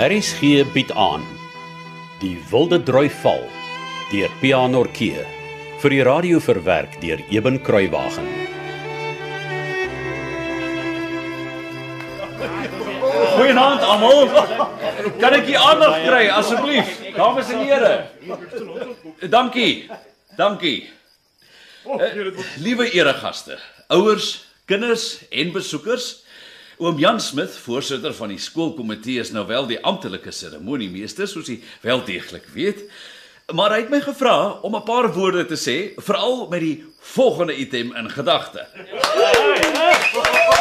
RSG bied aan Die Wilde Droi Val deur Pianorkee vir die radio verwerk deur Eben Kruiwagen. Goeienaand almal. Kan ek u aandag kry asseblief? Dames en here. Dankie. Dankie. Uh, liewe eregaste, ouers, kinders en besoekers. Oom Jan Smith, voorsitter van die skoolkomitee is nou wel die amptelike seremoniemeester soos u wel deeglik weet. Maar hy het my gevra om 'n paar woorde te sê, veral met die volgende item in gedagte.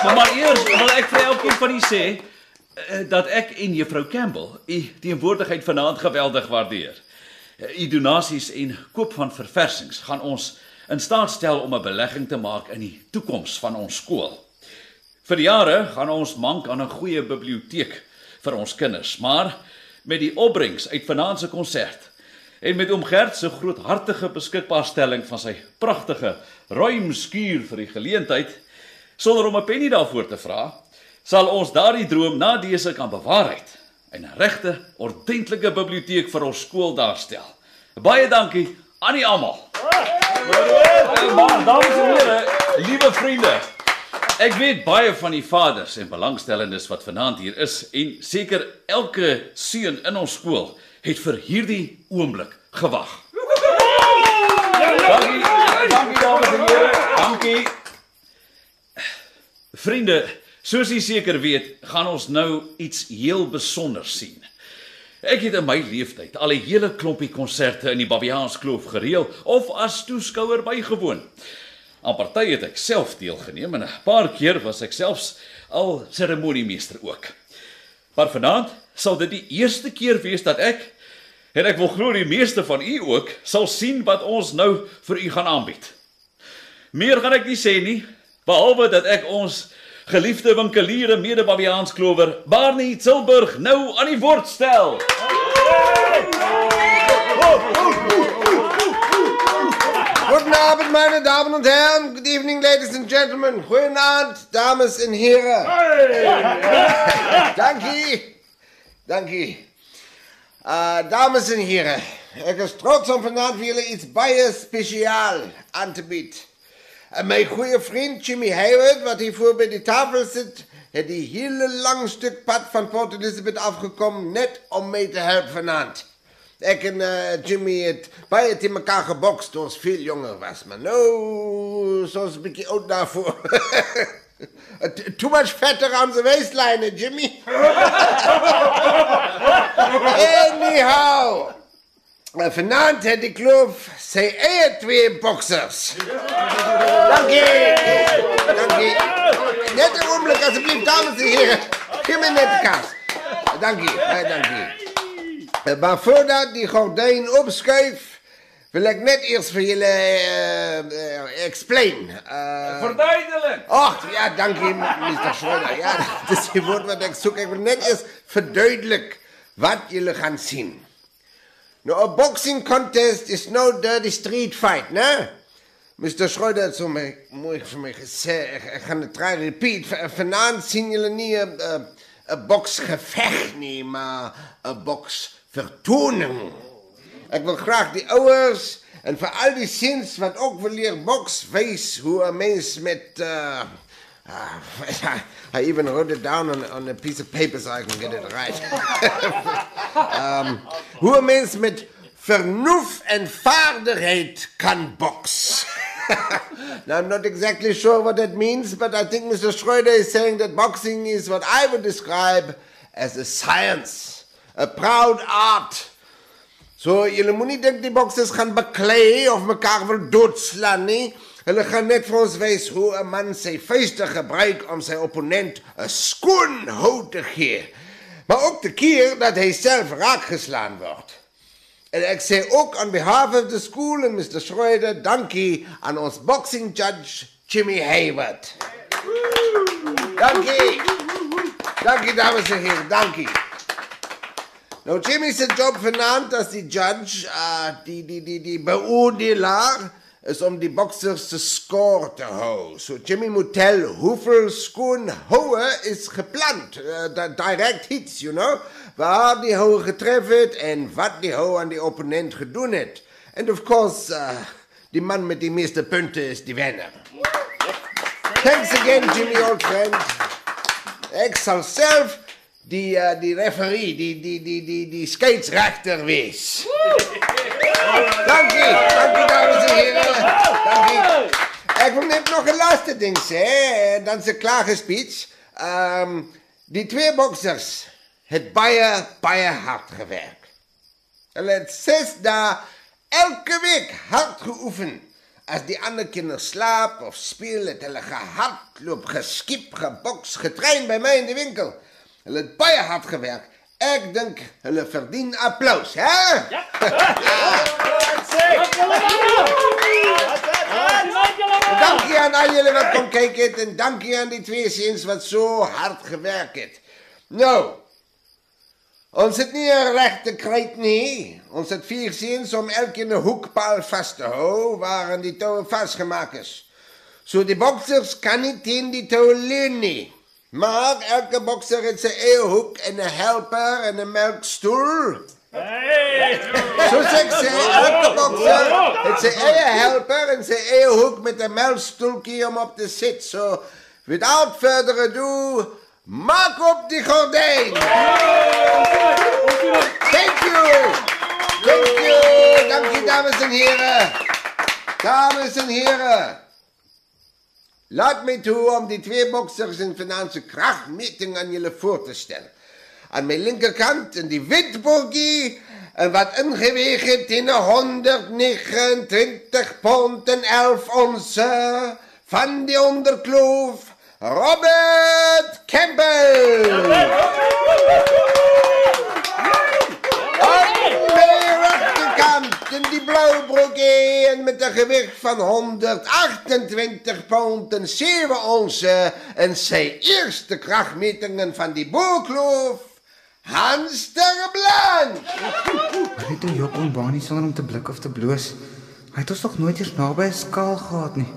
Maar, maar eers wil ek vir elkeen van u sê eh, dat ek en juffrou Campbell u teenwoordigheid vanaand geweldig waardeer. U donasies en koop van verversings gaan ons in staat stel om 'n belegging te maak in die toekoms van ons skool. Vir jare gaan ons mank aan 'n goeie biblioteek vir ons kinders, maar met die opbrengs uit vanaand se konsert en met oom Gert se groothartige beskikbaarstelling van sy pragtige ruim skuur vir die geleentheid sonder om 'n penny daarvoor te vra, sal ons daardie droom na dese kan bewaarheid en 'n regte, ordentlike biblioteek vir ons skool daarstel. Baie dankie aan die almal. Maar dames en here, liewe vriende, ek weet baie van die vaders en belangstellendes wat vanaand hier is en seker elke seun in ons skool het vir hierdie oomblik gewag. Dankie, dankie dames en here. Dankie. Vriende, soos u seker weet, gaan ons nou iets heel besonders sien. Ek het in my lewenstyd al 'n hele klompie konserte in die Babiaanskloof gereël of as toeskouer bygewoon. Aan partye het ek self deelgeneem en 'n paar keer was ek selfs al seremoniemeester ook. Maar vanaand sal dit die eerste keer wees dat ek en ek wil glo die meeste van u ook sal sien wat ons nou vir u gaan aanbied. Meer gaan ek nie sê nie, behalwe dat ek ons geliefde winkeliere mede Babiaansklower Barney Tilburg nou aan die woord stel. Guten Abend, meine Damen und Herren. Good evening, ladies and gentlemen. Guten Abend, dames en heren. Dankie. Dankie. Uh, dames en heren, ek is trots om vanavond vir julle iets baie spesiaal aan te bied. En my goeie vriend Jimmy Hayward, wat hier voor by die tafel sit, het die hele lang stuk pad van Port Elizabeth afgekom net om my te help vanavond. Ek en uh, Jimmy het baie te mekaar gebokst toe ons veel jonger was, maar nou soos 'n bietjie oud daarvoor. T- Too much fat around the waistline, eh, Jimmy. Anyhow. Uh, Vanavond het die kloof sy eie twee boksers. Dankie. Dankie. Net 'n oomblik asseblief, dames en here. Geef my net die kaas. Dankie, baie dankie. Uh, Maar voordat die gordijn opschuift, wil ik net eerst voor jullie uh, explain. Uh, Verduidelik. Ach, ja, dank je, Mr. Schroeder. Ja, dat is die woord wat ik zoek. Ik wil net eerst verduidelijk wat jullie gaan zien. Nou, een boxing contest is no dirty street fight, ne? Mr. Schroeder zo mij, mooi voor mij gezegd. Ik, ik ga het try repeat. Vanavond zien jullie niet een, een, boksgevecht, nie, maar een boksvertoning. Ik wil graag die ouders en voor al die zins wat ook wil leren boks, wees hoe een mens met... Uh, uh, I even wrote it down on, on a piece of paper so I can get it right. um, hoe een mens met vernuft en vaardigheid kan box. now, I'm not exactly sure what that means, but I think Mr. Schroeder is saying that boxing is what I would describe as a science, a proud art. So, julle moenie dink die boksers gaan beklei of mekaar wil doodslaan nie. Hulle gaan net vir ons wys hoe 'n man sy vuiste gebruik om sy opponent 'n skoon hou te gee. Maar ook te keer dat hy self raakgeslaan word. En ek sê ook on behalf of the school en Mr. Schroeder, dankie aan ons boxing judge Jimmy Hayward. Dankie. Dankie dames en heren, dankie. Nou Jimmy se job vanaand as die judge, uh, die die die die beoordelaar is om die boksers se score te hou. So Jimmy moet tel hoeveel skoon houe is geplant, uh, direct hits, you know, waar die hou getref het en wat die hou aan die opponent gedoen het. And of course, uh, die man met die meeste punte is die wenner. Thanks again, Jimmy, old friend. Ek sal self die uh, die referee, die die die die die skeidsregter wees. Dankie, dankie dames en heren. Dankie. Ek wil net nog 'n laaste ding sê, en dan se klare speech. Ehm um, die twee boksers het baie baie hard gewerk. Hulle het ses dae elke week hard geoefen. As die ander kinders slaap of speel, het hulle gehardloop, geskiep, geboks, getrein by my in die winkel. Hulle het baie hard gewerk. Ek dink hulle verdien applous, hè? Ja. dankie aan al julle wat kom kyk het en dankie aan die twee seuns wat so hard gewerk het. Nou, Ons het nie 'n regte kruit nie. Ons het vier seuns om elkeen 'n hoekpaal vas te hou waarin die toue vasgemaak is. So die boksers kan nie teen die toue leun nie. Maar elke bokser het sy eie hoek en 'n helper en 'n melkstoel. Hey! So sê ek sê elke bokser het sy eie helper en sy eie hoek met 'n melkstoeltjie om op te sit. So without further ado, maak op die gordijn. Thank you. Thank you. Dankie dames en heren. Dames en heren. Laat my toe om die twee boksers in finansiële kragmeting aan julle voor te stel. Aan my linkerkant in die Witburgie en wat ingeweeg het in 129 pond en 11 onsse van die onderkloof Robert Campbell. In die blauwe broekie en met een gewicht van 128 pond en 7 onsen en zijn eerste krachtmetingen van die boekloof, Hans Terblank. Ek het jou kom baan nie sonder om te blik of te bloos. Hy het ons nog nooit eens naby 'n skaal gehad nie.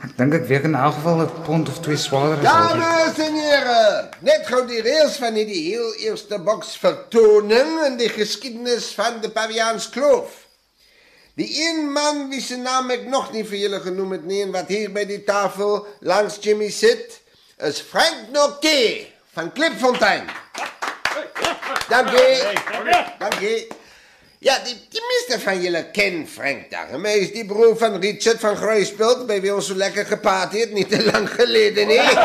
Ek dink ek weeg in elk geval 'n pond of twee swaarder as hy. Dames en here, net gou die reëls van hierdie heel eerste boks vertoning in die geskiedenis van die Pavians Kloof. Die een man wie se naam ek nog nie vir julle genoem het nie en wat hier by die tafel langs Jimmy sit, is Frank Noké van Klipfontein. Dankie. Dankie. Ja, die, die meeste van julle ken Frank daarom. Hy is die broer van Richard van Gruispelt, by wie ons so lekker gepaard het, niet te lang geleden, nie. Ja,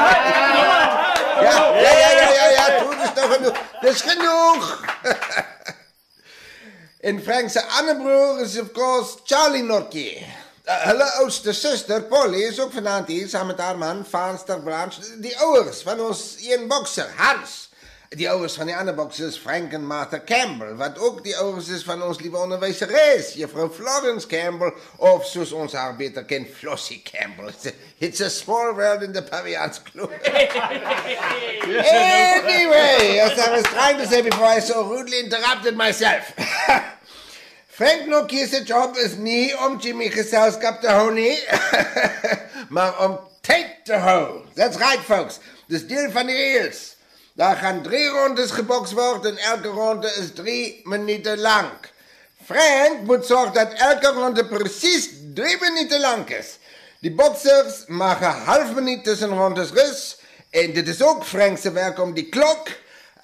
ja, ja, ja, ja, ja, toe, dis nog genoeg. Dis genoeg. En Frank se ander broer is of course Charlie Norkie. Uh, hulle oudste suster Polly is ook vanaand hier saam met haar man Fanster Branch. Die ouers van ons een bokser, Hans. Die ouers van die ander boksers Frank en Martha Campbell, wat ook die ouers is van ons liewe onderwyseres, juffrou Florence Campbell of soos ons haar beter ken, Flossie Campbell. It's a small world in the Pavians Club. anyway, as I was trying to say before I so rudely interrupted myself. Frank Nokia se job is nie om Jimmy geselskap te hou nie, maar om tyd te hou. That's right folks. Dis deel van die reëls. Daar gaan 3 rondes geboks word en elke ronde is 3 minute lank. Frank moet sorg dat elke ronde presies 3 minute lank is. Die boksers maak 'n half minuut tussen rondes rus en dit is ook Frank se werk om die klok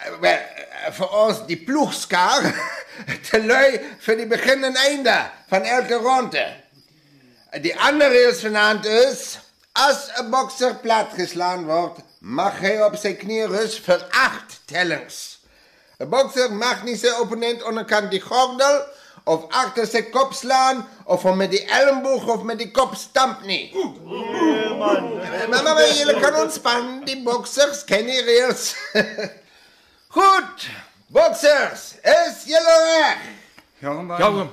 vir ons die ploegskaar te lui vir die begin en einde van elke ronde. Die ander reëls vanaand is as 'n bokser platgeslaan word, mag hy op sy knie rus vir 8 tellings. 'n Bokser mag nie sy opponent onderkant die gordel of agter sy kop slaan of hom met die elmboog of met die kop stamp nie. Nee, man. Maar maar jy kan ontspan, die boksers ken die reëls. Goed. Boksers, is julle reg? Ja, maar. Ja,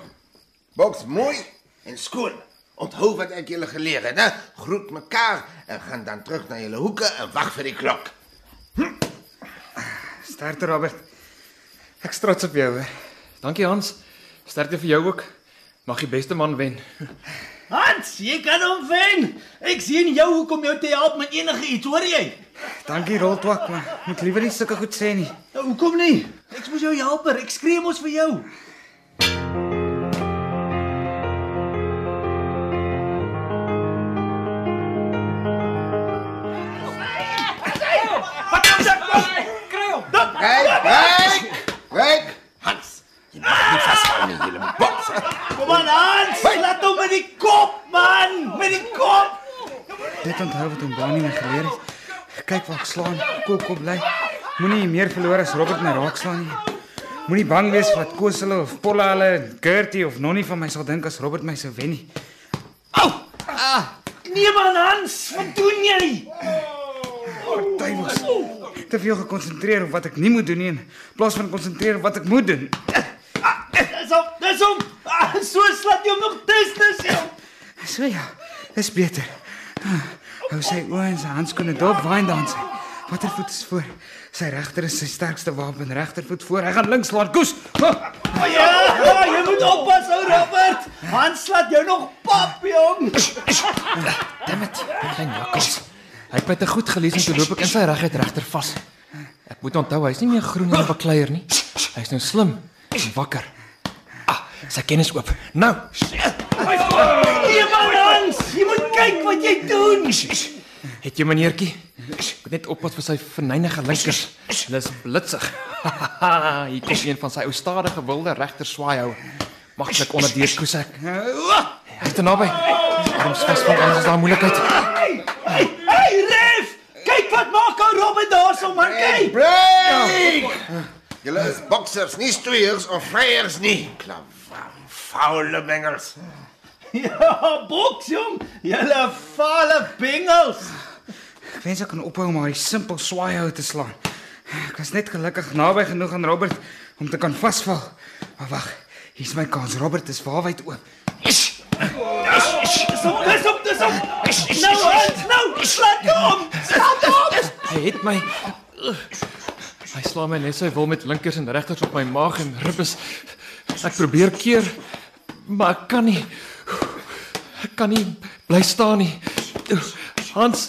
Boks mooi en skoon. Onthou wat ek julle geleer het, né? Groet mekaar en gaan dan terug na julle hoeke en wag vir die klok. Hm. Sterkte Robert. Ek trots op jou. He. Dankie Hans. Sterkte vir jou ook. Mag die beste man wen. Hans, jy kan hom wen. Ek sien jou hoe kom jou te help met enige iets, hoor jy? Dankie Roltwak, maar moet liewer nie sulke goed sê nie. Nou, hoekom nie? Ek mos jou helper. Ek skree mos vir jou. Kop kop bly. Moenie meer verloor as Robert my raak slaan nie. Moenie bang wees wat Koos hulle of Polla hulle, Gertie of Nonnie van my sal dink as Robert my sou wen nie. Au! Nee man Hans, wat doen jy? Duivels. Te veel gekonsentreer op wat ek nie moet doen nie in plaas van konsentreer op wat ek moet doen. Dis hom, dis hom. Ah, So slat jy hom nog tusnes jou. So ja, dis beter. Ah, Hou sy oë en sy handskoene dop waai dans. Watter voet is voor? Sy regter is sy sterkste wapen, regtervoet voor. Hy gaan links laat koes. Ah, Ja, ja, jy moet oppas ou Robert. Hans slat jou nog pap jong. Dammit, klein jakkals. Hy het my te goed gelees en toe loop ek in sy reguit regter vas. Ek moet onthou hy's nie meer groen en 'n bakleier nie. Hy's nou slim en wakker. Ah, sy kennis oop. Nou, Nee man Hans, jy moet kyk wat jy doen. het jy meneertjie? Moet net oppas vir sy verneinige linkers. Hulle is blitsig. Hier kom een van sy ou stadige wilde regter swaai hou. Maklik onder deur koes ek. Hy's te naby. Kom vas van anders is daar moeilikheid. Hey, hey Ref, kyk wat maak ou Robert daarso man, kyk. Break! Julle is boksers, nie stoeiers of vryers nie. Klavam, faule bengels. Ja, boks jong. Julle fale bengels. Ek wens ek kan ophou om maar die simpel swaai hou te slaan. Ek was net gelukkig naby genoeg aan Robert om te kan vasval. Maar wag, hier's my kans. Robert is waarwyd oop. Dis hom, dis hom, dis hom. Nou Hans, nou, slat hom. Slat hom. Hy het my Hy slaan my net so hy wil met linkers en regters op my maag en ribbes. Ek probeer keer, maar ek kan nie. Ek kan nie bly staan nie. Hans